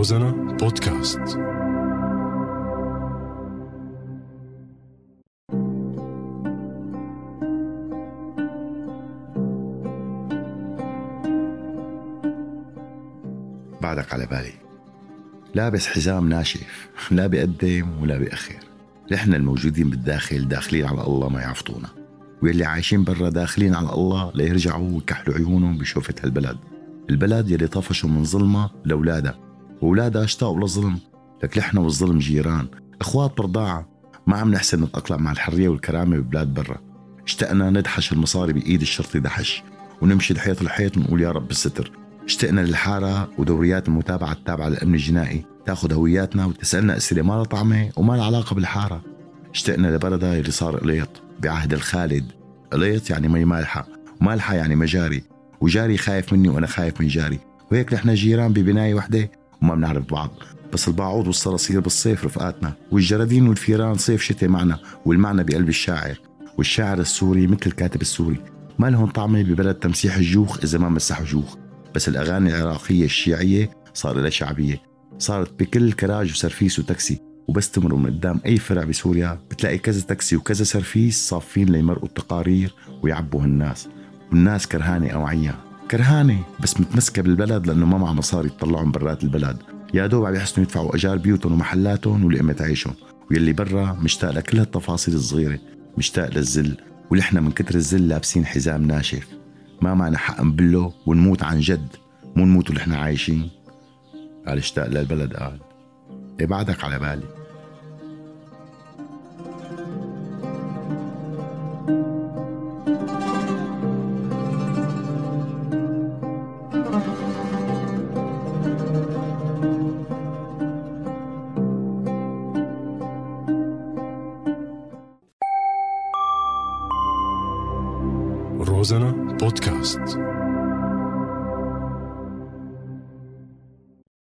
روزانا بودكاست. بعدك على بالي. لابس حزام ناشف لا بيقدم ولا بيأخر نحن الموجودين بالداخل داخلين على الله ما يعفطونا. واللي عايشين برا داخلين على الله ليرجعوا ويكحلوا عيونهم بشوفة هالبلد. البلد يلي طفشوا من ظلمة لأولادها. وأولادها اشتاقوا للظلم. لك نحن والظلم جيران. أخوات برضاعة. ما عم نحسن نتأقلم مع الحرية والكرامة ببلاد برا. اشتقنا ندحش المصاري بإيد الشرطي دحش. ونمشي لحيط الحيط ونقول يا رب الستر اشتقنا للحارة ودوريات المتابعة التابعة للأمن الجنائي. تاخذ هوياتنا وتسألنا أسئلة ما لها طعمة وما لها علاقة بالحارة. اشتقنا لبلدها اللي صار قليط بعهد الخالد. قليط يعني مي مالحة. ومالحة يعني مجاري. وجاري خايف مني وأنا خايف من جاري. وهيك نحن جيران ببناية وحدة. وما بنعرف بعض. بس الباعوض والصراصير بالصيف رفقاتنا والجرادين والفيران صيف شتاء معنا والمعنى بقلب الشاعر. والشاعر السوري مثل الكاتب السوري. ما لهم طعمة ببلد تمسيح الجوخ إذا ما مسحوا جوخ. بس الأغاني العراقية الشيعية صار لها شعبية. صارت بكل كراج وسرفيس وتاكسي. وبس تمروا من قدام أي فرع بسوريا بتلاقي كذا تاكسي وكذا سرفيس صافين ليمرقوا التقارير ويعبوا الناس. والناس كرهانة أوعية. كرهانة بس متمسكة بالبلد لأنه ما معها مصاري تطلعهم برات البلد. يا دوب عم يحسنوا يدفعوا أجار بيوتهم ومحلاتهم ولقمة عيشهم. ويلي برا مشتاق لكل هالتفاصيل الصغيرة مشتاق للذل ولحنا من كتر الذل لابسين حزام ناشف. ما معنا حق نبله ونموت عن جد. مو نموت ونحن عايشين. قال اشتاق للبلد قال. إيه بعدك على بالي. روزانا بودكاست